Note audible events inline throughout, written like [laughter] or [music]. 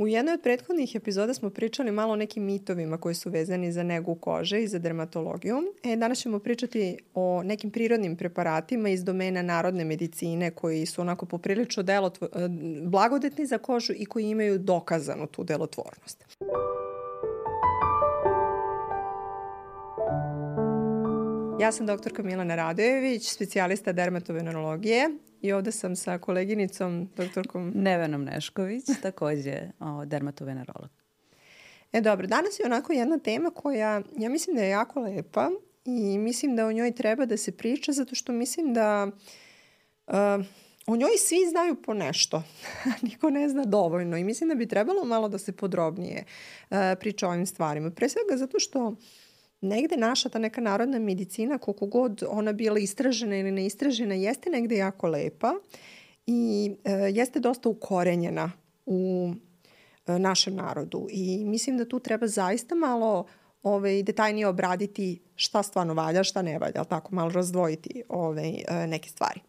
U jednoj od prethodnih epizoda smo pričali malo o nekim mitovima koji su vezani za negu kože i za dermatologiju. E, danas ćemo pričati o nekim prirodnim preparatima iz domena narodne medicine koji su onako poprilično delotvor, e, blagodetni za kožu i koji imaju dokazanu tu delotvornost. Ja sam doktorka Milana Radojević, specijalista dermatovenerologije i ovde sam sa koleginicom, doktorkom... Nevenom Nešković, [laughs] takođe o, dermatovenerolog. E dobro, danas je onako jedna tema koja ja mislim da je jako lepa i mislim da o njoj treba da se priča zato što mislim da uh, o njoj svi znaju po nešto, [laughs] niko ne zna dovoljno i mislim da bi trebalo malo da se podrobnije uh, priča o ovim stvarima. Pre svega zato što uh, negde naša ta neka narodna medicina, koliko god ona bila istražena ili neistražena, jeste negde jako lepa i e, jeste dosta ukorenjena u e, našem narodu. I mislim da tu treba zaista malo ovaj, detaljnije obraditi šta stvarno valja, šta ne valja, tako malo razdvojiti ovaj, e, neke stvari.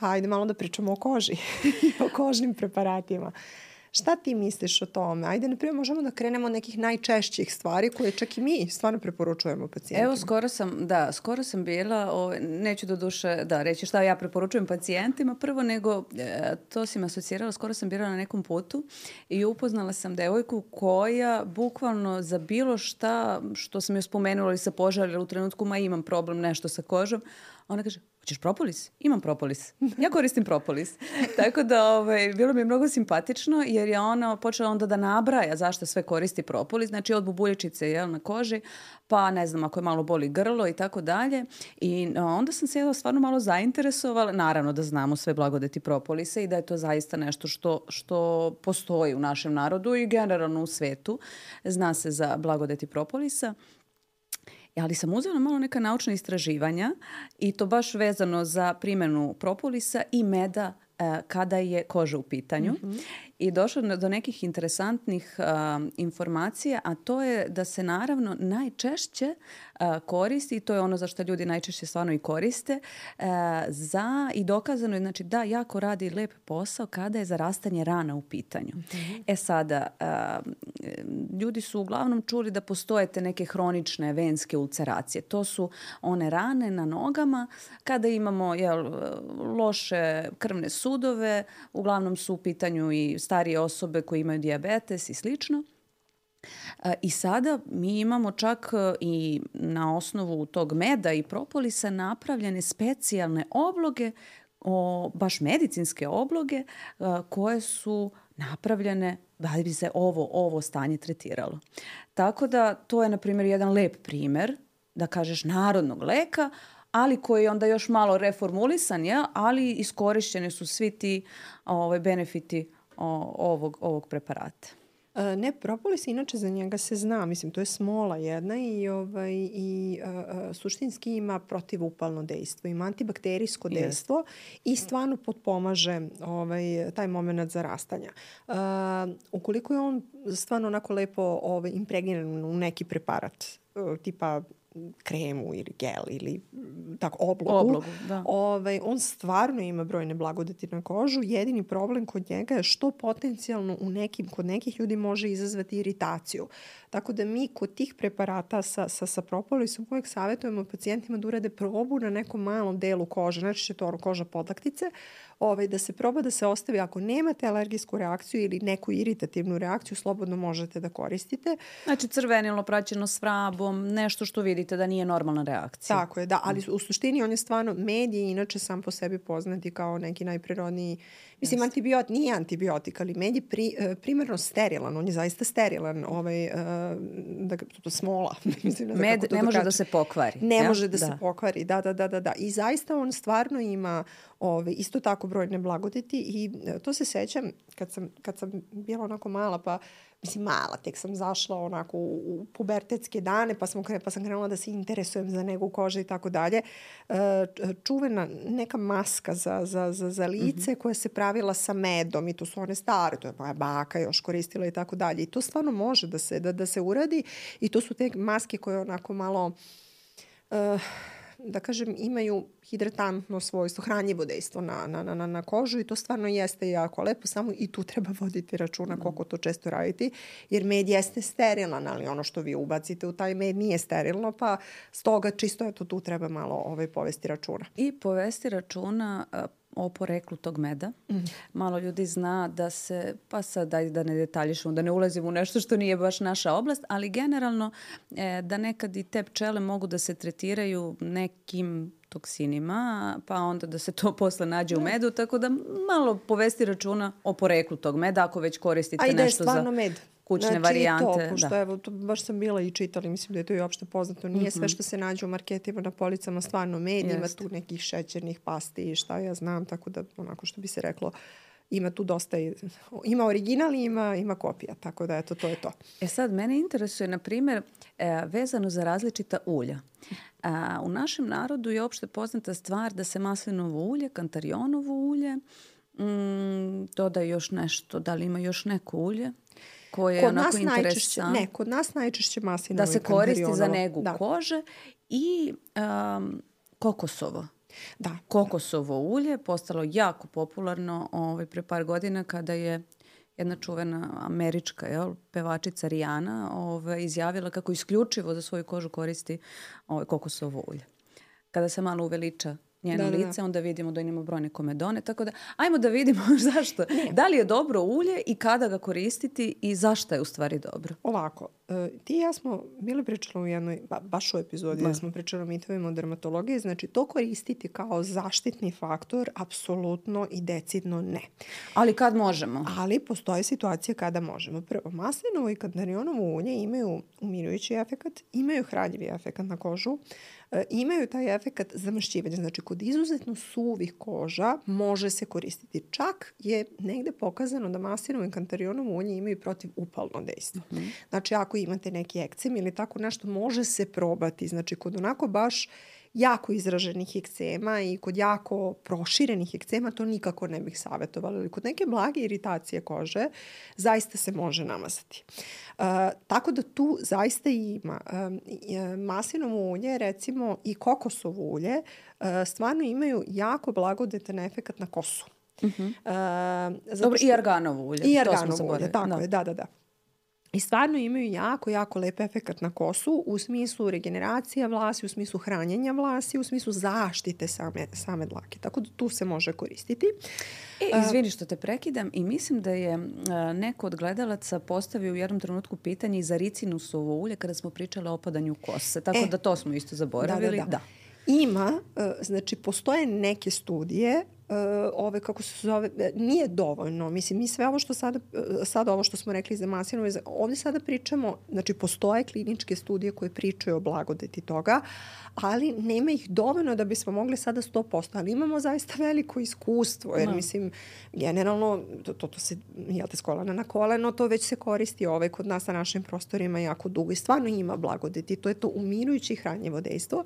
Pa ajde malo da pričamo o koži [laughs] o kožnim preparatima. Šta ti misliš o tome? Ajde, na primjer, možemo da krenemo od nekih najčešćih stvari koje čak i mi stvarno preporučujemo pacijentima. Evo, skoro sam, da, skoro sam bila, o, neću do duše, da, reći šta ja preporučujem pacijentima, prvo nego, e, to si me asocirala, skoro sam bila na nekom putu i upoznala sam devojku koja bukvalno za bilo šta što sam joj spomenula ili sa požarila u trenutku, ma imam problem nešto sa kožom, ona kaže, hoćeš propolis? Imam propolis. Ja koristim propolis. [laughs] Tako da ovaj, bilo mi je mnogo simpatično jer je ona počela onda da nabraja zašto sve koristi propolis. Znači od bubulječice jel, na koži, pa ne znam ako je malo boli grlo i tako dalje. I onda sam se stvarno malo zainteresovala. Naravno da znamo sve blagodeti propolisa i da je to zaista nešto što, što postoji u našem narodu i generalno u svetu. Zna se za blagodeti propolisa ali sam uzela malo neka naučna istraživanja i to baš vezano za primenu propolisa i meda e, kada je koža u pitanju. Mm -hmm i došlo do nekih interesantnih uh, informacija, a to je da se naravno najčešće uh, koristi, i to je ono za što ljudi najčešće stvarno i koriste, uh, za i dokazano je znači, da jako radi lep posao kada je zarastanje rana u pitanju. Mm -hmm. E sada, uh, ljudi su uglavnom čuli da postoje te neke hronične venske ulceracije. To su one rane na nogama kada imamo jel, loše krvne sudove, uglavnom su u pitanju i starije osobe koje imaju diabetes i slično. E, I sada mi imamo čak e, i na osnovu tog meda i propolisa napravljene specijalne obloge, o, baš medicinske obloge e, koje su napravljene da bi se ovo, ovo stanje tretiralo. Tako da to je, na primjer, jedan lep primer, da kažeš, narodnog leka, ali koji je onda još malo reformulisan, ja, ali iskorišćeni su svi ti ovaj, benefiti ovog, ovog preparata. E, ne, propolis inače za njega se zna, mislim to je smola jedna i ovaj i uh, suštinski ima protivupalno dejstvo, ima antibakterijsko yes. dejstvo i stvarno potpomaže ovaj taj momenat zarastanja. Uh, ukoliko je on stvarno onako lepo ovaj impregniran u neki preparat tipa kremu ili gel ili tako oblogu, oblogu da. ovaj, on stvarno ima brojne blagodeti na kožu. Jedini problem kod njega je što potencijalno u nekim, kod nekih ljudi može izazvati iritaciju. Tako da mi kod tih preparata sa, sa, sa propolisom uvek savjetujemo pacijentima da urade probu na nekom malom delu kože, znači će to koža podlaktice, ovaj, da se proba da se ostavi ako nemate alergijsku reakciju ili neku iritativnu reakciju, slobodno možete da koristite. Znači crvenilo praćeno s vrabom, nešto što vidite da nije normalna reakcija. Tako je, da, ali u suštini on je stvarno, med je inače sam po sebi poznati kao neki najprirodniji Mislim, antibiotik, nije antibiotik, ali med je pri, uh, primarno sterilan, on je zaista sterilan, ovaj, uh, da, to smola. [laughs] Mislim, da med ne može da se pokvari. Ne ja? može da, da se pokvari, da, da, da, da, da. I zaista on stvarno ima ovaj, isto tako brojne blagodeti i uh, to se sećam kad sam, kad sam bila onako mala, pa mislim mala, tek sam zašla onako u, u pubertetske dane, pa, smo, pa sam krenula da se interesujem za negu kože i tako dalje. Čuvena neka maska za, za, za, za lice mm -hmm. koja se pravila sa medom i to su one stare, to je moja baka još koristila i tako dalje. I to stvarno može da se, da, da se uradi i to su te maske koje onako malo... Uh, da kažem, imaju hidratantno svojstvo, hranjivo dejstvo na, na, na, na kožu i to stvarno jeste jako lepo, samo i tu treba [laughs] voditi računa mm. koliko to često raditi, jer med jeste sterilan, ali ono što vi ubacite u taj med nije sterilno, pa stoga čisto eto tu treba malo ovaj, povesti računa. I povesti računa o poreklu tog meda. Mm. Malo ljudi zna da se, pa sad daj da ne detaljišemo, da ne ulazimo u nešto što nije baš naša oblast, ali generalno e, da nekad i te pčele mogu da se tretiraju nekim toksinima, pa onda da se to [laughs] posle nađe u da. medu, tako da malo povesti računa o poreklu tog meda ako već koristite nešto za... A i da je stvarno med kućne znači, varijante. To, pošto da. evo, to baš sam bila i čitala, mislim da je to i opšte poznato. Nije mm -hmm. sve što se nađe u marketima na policama stvarno med, Jest. ima tu nekih šećernih pasti i šta ja znam, tako da onako što bi se reklo, ima tu dosta, ima original i ima, ima kopija, tako da eto, to je to. E sad, mene interesuje, na primjer, e, vezano za različita ulja. A, u našem narodu je opšte poznata stvar da se maslinovo ulje, kantarionovo ulje, mm, doda još nešto, da li ima još neko ulje? Koje je kod onako interesantno. Ne, kod nas najčešće maslinovo Da se koristi za negu da. kože i um, kokosovo. Da. Kokosovo ulje postalo jako popularno ovaj, pre par godina kada je jedna čuvena američka jel, pevačica Rijana ovaj, izjavila kako isključivo za svoju kožu koristi ovaj, kokosovo ulje. Kada se malo uveliča njeno da, da, da. lice, da. onda vidimo da imamo brojne komedone, tako da ajmo da vidimo [laughs] zašto. Ne. Da li je dobro ulje i kada ga koristiti i zašto je u stvari dobro? Ovako, e, ti i ja smo bili pričali u jednoj, ba, baš u epizodi, da. smo pričali o mitovima o dermatologiji, znači to koristiti kao zaštitni faktor, apsolutno i decidno ne. Ali kad možemo? Ali postoje situacije kada možemo. Prvo, maslinovo i kandarionovo ulje imaju umirujući efekat, imaju hranjivi efekat na kožu, imaju taj efekat zamršćivanja. Znači, kod izuzetno suvih koža može se koristiti. Čak je negde pokazano da masinovo i kantarionovo ulje imaju protiv upalno dejstvo. Mm -hmm. Znači, ako imate neki ekcem ili tako nešto, može se probati. Znači, kod onako baš jako izraženih ekcema i kod jako proširenih ekcema to nikako ne bih savjetovala. Ali kod neke blage iritacije kože zaista se može namazati. Uh, tako da tu zaista ima uh, maslinovo ulje, recimo i kokosovo ulje, uh, stvarno imaju jako blagodetan efekat na kosu. Uh -huh. uh, Dobro, što... i arganovo ulje. I arganovo ulje, tako da. je, da, da, da. I stvarno imaju jako, jako lep efekt na kosu u smislu regeneracije vlasi, u smislu hranjenja vlasi, u smislu zaštite same, same dlake. Tako da tu se može koristiti. E, izvini što te prekidam i mislim da je neko od gledalaca postavio u jednom trenutku pitanje i za ricinusovo ulje kada smo pričali o opadanju kose. Tako e, da to smo isto zaboravili. Da, da, da. da. Ima, e, znači postoje neke studije ove kako se zove e, nije dovoljno mislim mi sve ovo što sada sada ovo što smo rekli za maslinove ovde sada pričamo znači postoje kliničke studije koje pričaju o blagodeti toga ali nema ih dovoljno da bismo mogli sada 100%, ali imamo zaista veliko iskustvo, jer no. Da. mislim, generalno, to, to, to se, jel te, s kolena na koleno, to već se koristi ovaj kod nas na našim prostorima jako dugo i stvarno ima blagodeti, to je to umirujući hranjevo dejstvo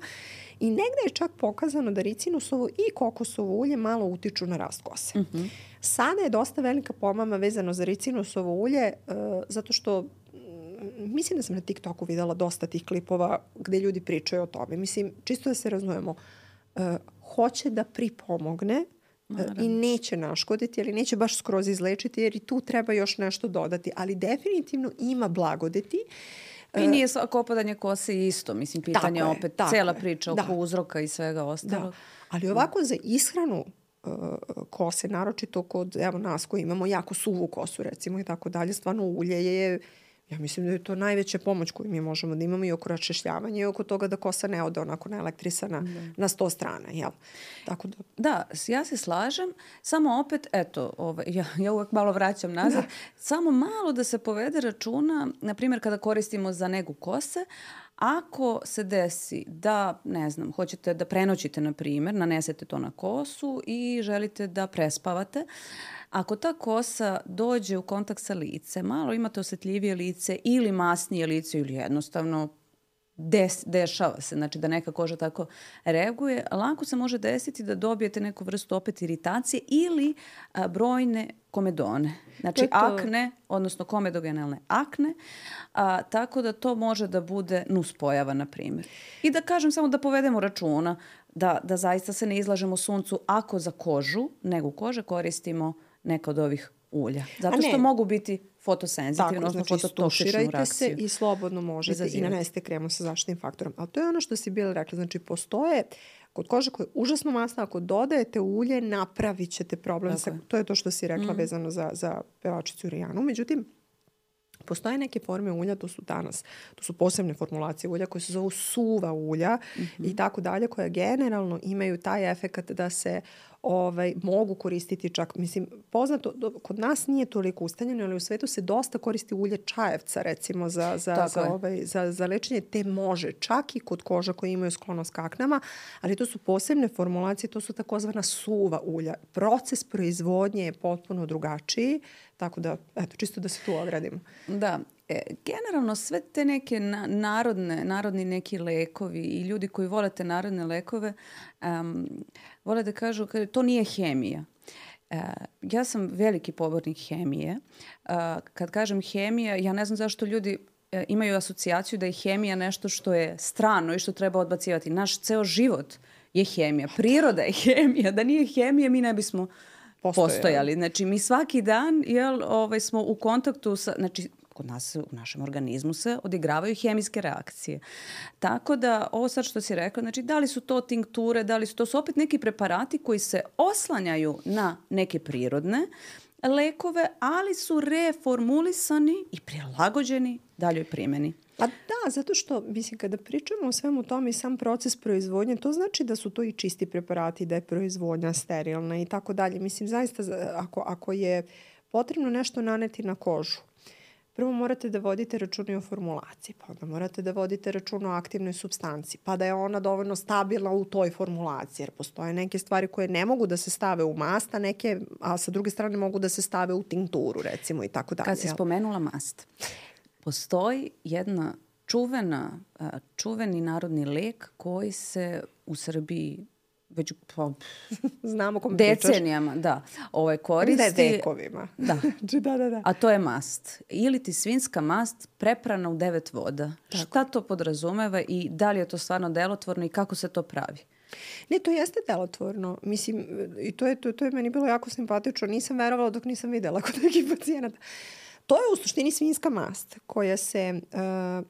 i negde je čak pokazano da ricinusovo i kokosovo ulje malo utiču na rast kose. Mm -hmm. Sada je dosta velika pomama vezano za ricinusovo ulje, uh, zato što mislim da sam na TikToku videla dosta tih klipova gde ljudi pričaju o tome. Mislim, čisto da se razumemo, uh, hoće da pripomogne uh, i neće naškoditi, ali neće baš skroz izlečiti, jer i tu treba još nešto dodati. Ali definitivno ima blagodeti. I nije svako opadanje kose isto. Mislim, pitanje tako opet, je, cela priča da. oko uzroka i svega ostalog. Da. Ali ovako za ishranu uh, kose, naročito kod evo nas koji imamo jako suvu kosu recimo i tako dalje, stvarno ulje je Ja mislim da je to najveća pomoć koju mi možemo da imamo i oko račešljavanja i oko toga da kosa ne ode onako elektrisana da. na sto strana, jel? Tako da... Da, ja se slažem, samo opet, eto, ovaj, ja, ja uvek malo vraćam nazad, da. samo malo da se povede računa, na primjer kada koristimo za negu kose, Ako se desi da, ne znam, hoćete da prenoćite, na primjer, nanesete to na kosu i želite da prespavate, Ako ta kosa dođe u kontakt sa lice, malo imate osetljivije lice ili masnije lice ili jednostavno des, dešava se, znači da neka koža tako reaguje, lako se može desiti da dobijete neku vrstu opet iritacije ili a, brojne komedone. Znači To akne, odnosno komedogenalne akne, a, tako da to može da bude nuspojava, na primjer. I da kažem samo da povedemo računa da, da zaista se ne izlažemo suncu ako za kožu, nego kože koristimo neka od ovih ulja. Zato što mogu biti fotosenzitivni, Tako, odnosno znači fototoksičnu se i slobodno možete i Izazivati. nanesite kremu sa zaštitnim faktorom. Ali to je ono što si bila rekla. Znači, postoje kod kože koja je užasno masna, ako dodajete ulje, napravit ćete problem. Tako Sa, to je to što si rekla vezano za, za pevačicu Rijanu. Međutim, Postoje neke forme ulja, to su danas, to su posebne formulacije ulja koje se zovu suva ulja i tako dalje, koja generalno imaju taj efekat da se ovaj, mogu koristiti čak, mislim, poznato, kod nas nije toliko ustanjeno, ali u svetu se dosta koristi ulje čajevca, recimo, za, za, Tako za, je. ovaj, za, za lečenje, te može, čak i kod koža koji imaju sklonost kaknama, ali to su posebne formulacije, to su takozvana suva ulja. Proces proizvodnje je potpuno drugačiji, tako da, eto, čisto da se tu ogradimo. Da, e, generalno sve te neke na, narodne, narodni neki lekovi i ljudi koji vole te narodne lekove um, vole da kažu kaže, to nije hemija. E, ja sam veliki pobornik hemije. A, kad kažem hemija, ja ne znam zašto ljudi e, imaju asocijaciju da je hemija nešto što je strano i što treba odbacivati. Naš ceo život je hemija. Priroda je hemija. Da nije hemija, mi ne bismo Postojali. postojali. Znači, mi svaki dan jel, ovaj, smo u kontaktu sa... Znači, kod nas u našem organizmu se odigravaju hemijske reakcije. Tako da, ovo sad što si rekla, znači, da li su to tinkture, da li su to su opet neki preparati koji se oslanjaju na neke prirodne lekove, ali su reformulisani i prilagođeni daljoj primjeni. Pa da, zato što, mislim, kada pričamo o svemu tome i sam proces proizvodnje, to znači da su to i čisti preparati, da je proizvodnja sterilna i tako dalje. Mislim, zaista, za- ako, ako je potrebno nešto naneti na kožu, prvo morate da vodite račun i o formulaciji, pa onda morate da vodite račun o aktivnoj substanci, pa da je ona dovoljno stabilna u toj formulaciji, jer postoje neke stvari koje ne mogu da se stave u mast, a neke, a sa druge strane mogu da se stave u tinkturu, recimo, i tako dalje. Kad si spomenula mast, postoji jedna čuvena, čuveni narodni lek koji se u Srbiji već pa, Znamo kom pričaš. decenijama da, ovaj, koristi. Da je vekovima. Da. [laughs] Znači, da, da, da. A to je mast. Ili ti svinska mast preprana u devet voda. Šta to podrazumeva i da li je to stvarno delotvorno i kako se to pravi? Ne, to jeste delotvorno. Mislim, i to je, to, to je meni bilo jako simpatično. Nisam verovala dok nisam videla kod nekih pacijenata. To je u suštini svinska mast koja se, uh,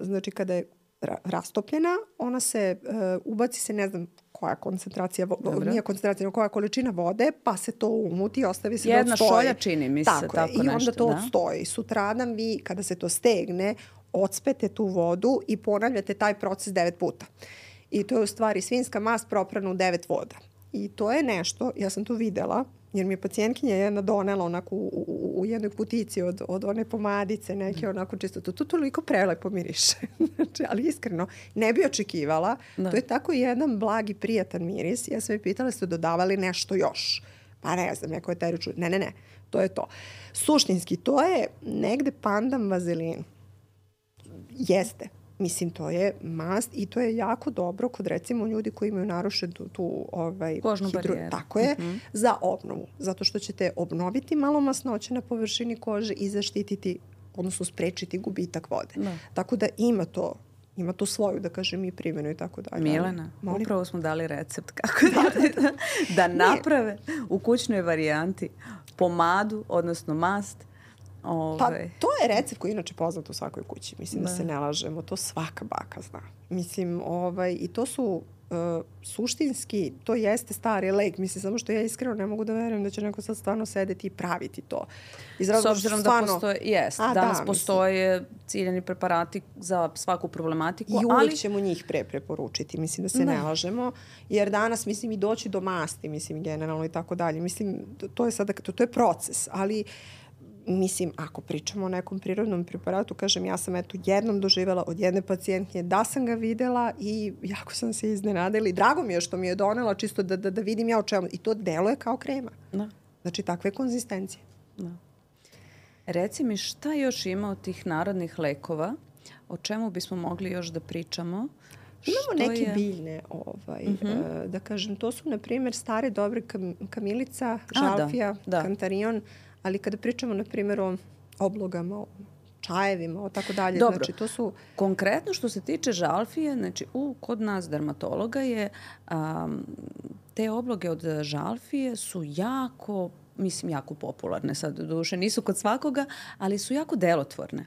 znači kada je ra- rastopljena, ona se, uh, ubaci se ne znam koja koncentracija, Dobro. nije koncentracija, koja količina vode, pa se to umuti i ostavi se Jedna da odstoji. šolja čini mi se, tako, tako je. I onda nešto, to da. odstoji. Sutradan vi, kada se to stegne, ocpete tu vodu i ponavljate taj proces devet puta. I to je u stvari svinska mast proprana u devet voda. I to je nešto, ja sam to videla, jer mi je pacijentkinja jedna donela onako u, u, u jednoj kutici od, od one pomadice neke onako čisto. To, to toliko prelepo miriše. [laughs] znači, ali iskreno, ne bi očekivala. Da. To je tako jedan blagi, prijatan miris. Ja sam je pitala, ste dodavali nešto još? Pa ne znam, neko je taj ruču. Ne, ne, ne, to je to. Suštinski, to je negde pandan vazelin. Jeste. Mislim, to je mast i to je jako dobro kod recimo ljudi koji imaju narušenu tu, tu ovaj, Kožnu barijeru. Tako je, za obnovu. Zato što ćete obnoviti malo masnoće na površini kože i zaštititi, odnosno sprečiti gubitak vode. Da. Tako da ima to ima tu svoju, da kažem, i primjenu i tako dalje. Milena, Molim? upravo smo dali recept kako da, da [laughs] naprave u kućnoj varijanti pomadu, odnosno mast. Pa Ove, to je recept koji je inače poznat u svakoj kući. Mislim da, Da. se ne lažemo. To svaka baka zna. Mislim, ovaj, i to su uh, suštinski, to jeste stari lek. Mislim, samo što ja iskreno ne mogu da verujem da će neko sad stvarno sedeti i praviti to. Iz S obzirom stvarno, da postoje, jest, A, danas da, postoje ciljani preparati za svaku problematiku, I uvek ali ćemo njih pre preporučiti, mislim da se ne lažemo, jer danas mislim i doći do masti, mislim generalno i tako dalje. Mislim, to- je sada, to, to je proces, ali mislim, ako pričamo o nekom prirodnom preparatu, kažem, ja sam eto jednom doživjela od jedne pacijentnje da sam ga videla i jako sam se iznenadila i drago mi je što mi je donela čisto da, da, da vidim ja o čemu. I to deluje kao krema. Da. Znači, takve konzistencije. Reci mi šta još ima od tih narodnih lekova, o čemu bismo mogli još da pričamo. Imamo neke je... biljne, ovaj, uh -huh. uh, da kažem, to su, na primjer, stare dobre kam, kamilica, žalfija, A, da, da. kantarion, ali kada pričamo, na primjer, o oblogama, o čajevima, o tako dalje. Dobro. Znači, to su... Konkretno što se tiče žalfije, znači u, kod nas dermatologa je um, te obloge od žalfije su jako mislim, jako popularne sad, duše nisu kod svakoga, ali su jako delotvorne.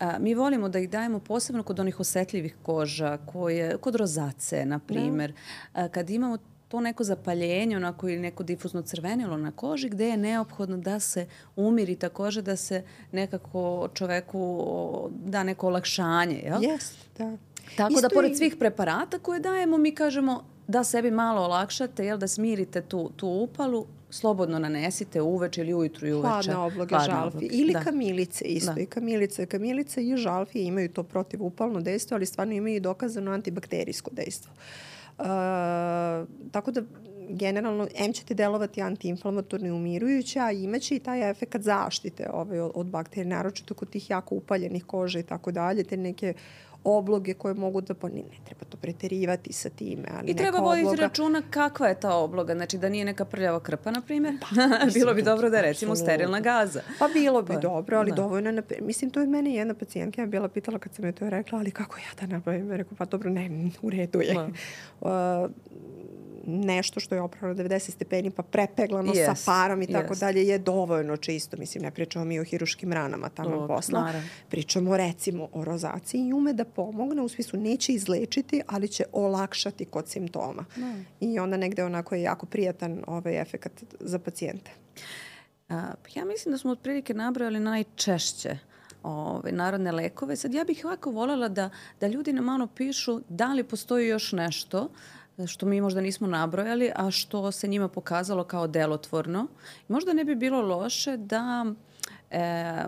A, mi volimo da ih dajemo posebno kod onih osetljivih koža, koje, kod rozace, na primer. Da. kad imamo to neko zapaljenje, onako ili neko difuzno crvenilo na koži gde je neophodno da se umiri ta koža, da se nekako čoveku da neko olakšanje. Jel? Yes, da. Tako Isto da pored i... svih preparata koje dajemo mi kažemo da sebi malo olakšate, jel, da smirite tu, tu upalu, slobodno nanesite uveče ili ujutru i uveče. Hladne obloge Hladne žalfi. Obloge. Ili da. kamilice isto. Da. I kamilice, kamilice i žalfi imaju to protivupalno dejstvo, ali stvarno imaju i dokazano antibakterijsko dejstvo. Uh, tako da generalno M će ti delovati antiinflamatorno i umirujuće, a imaće i taj efekt zaštite ovaj, od, bakterije, naročito kod tih jako upaljenih koža i tako dalje, te neke obloge koje mogu da, ne, ne treba to preterivati sa time, ali I treba voditi obloga... računa kakva je ta obloga, znači da nije neka prljava krpa, na primjer. Pa, [laughs] bilo bi dobro da je recimo absolutno. sterilna gaza. Pa bilo bi pa, dobro, ali da. dovoljno, na, mislim, to je mene jedna pacijentka bila pitala kad sam joj to rekla, ali kako ja da napravim? Rekao, pa dobro, ne, u redu je. Da. [laughs] Uh, nešto što je oprano 90 stepeni pa prepeglano yes, sa parom i tako yes. dalje je dovoljno čisto. Mislim, ne pričamo mi o hiruškim ranama tamo Dobro, posla. Naravno. Pričamo recimo o rozaciji i ume da pomogne, u smislu neće izlečiti, ali će olakšati kod simptoma. No. Da. I onda negde onako je jako prijatan ovaj efekt za pacijente. A, ja mislim da smo otprilike nabrojali najčešće ove, narodne lekove. Sad ja bih ovako voljela da, da ljudi nam malo pišu da li postoji još nešto što mi možda nismo nabrojali, a što se njima pokazalo kao delotvorno. Možda ne bi bilo loše da e,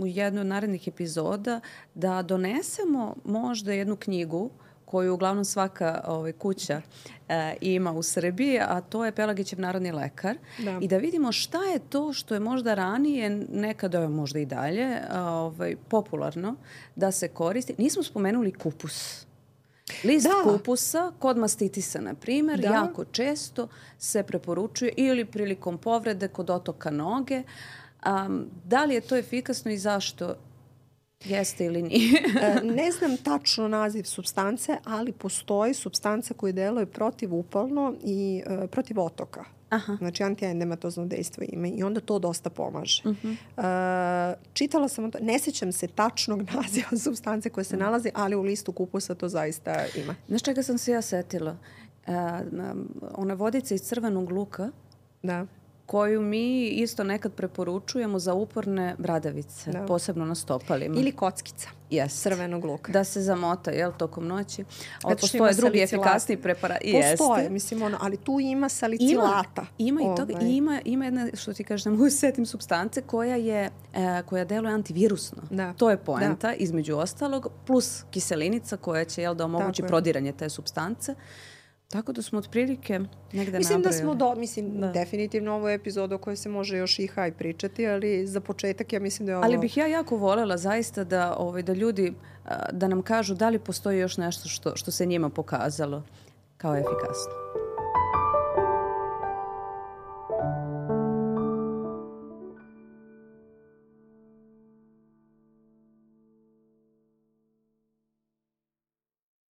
u jednoj od narednih epizoda da donesemo možda jednu knjigu koju uglavnom svaka ovaj, kuća e, ima u Srbiji, a to je Pelagićev narodni lekar. Da. I da vidimo šta je to što je možda ranije, nekada možda i dalje, ovaj, popularno da se koristi. Nismo spomenuli kupus. List da. kupusa kod mastitisa, na primjer, da. jako često se preporučuje ili prilikom povrede kod otoka noge. Um, da li je to efikasno i zašto Jeste ili nije? E, [laughs] ne znam tačno naziv substance, ali postoji substanca koja deluje protivupalno i uh, protiv otoka. Aha. Znači antiendematozno dejstvo ima i onda to dosta pomaže. Uh -huh. uh, čitala sam, ne sećam se tačnog [laughs] naziva substance koje se nalazi, ali u listu kupusa to zaista ima. Znaš čega sam se ja setila? Uh, ona vodica iz crvenog luka da koju mi isto nekad preporučujemo za uporne bradavice, da. posebno na stopalima. Ili kockica. Yes. Crvenog luka. Da se zamota, jel, tokom noći. Ali postoje drugi efikasni preparati. Postoje, Jeste. mislim, ono, ali tu ima salicilata. Ima, ima i toga, ovaj. ima, ima jedna, što ti kažeš, ne mogu setim substance koja je, e, koja deluje antivirusno. Da. To je poenta, da. između ostalog, plus kiselinica koja će, jel, da omogući prodiranje te substance. Tako da smo otprilike negde Mislim nabrojali. da smo, do, mislim, da. definitivno ovo je epizoda o kojoj se može još i haj pričati, ali za početak ja mislim da je ovo... Ali bih ja jako volela zaista da, ovaj, da ljudi, da nam kažu da li postoji još nešto što, što se njima pokazalo kao efikasno.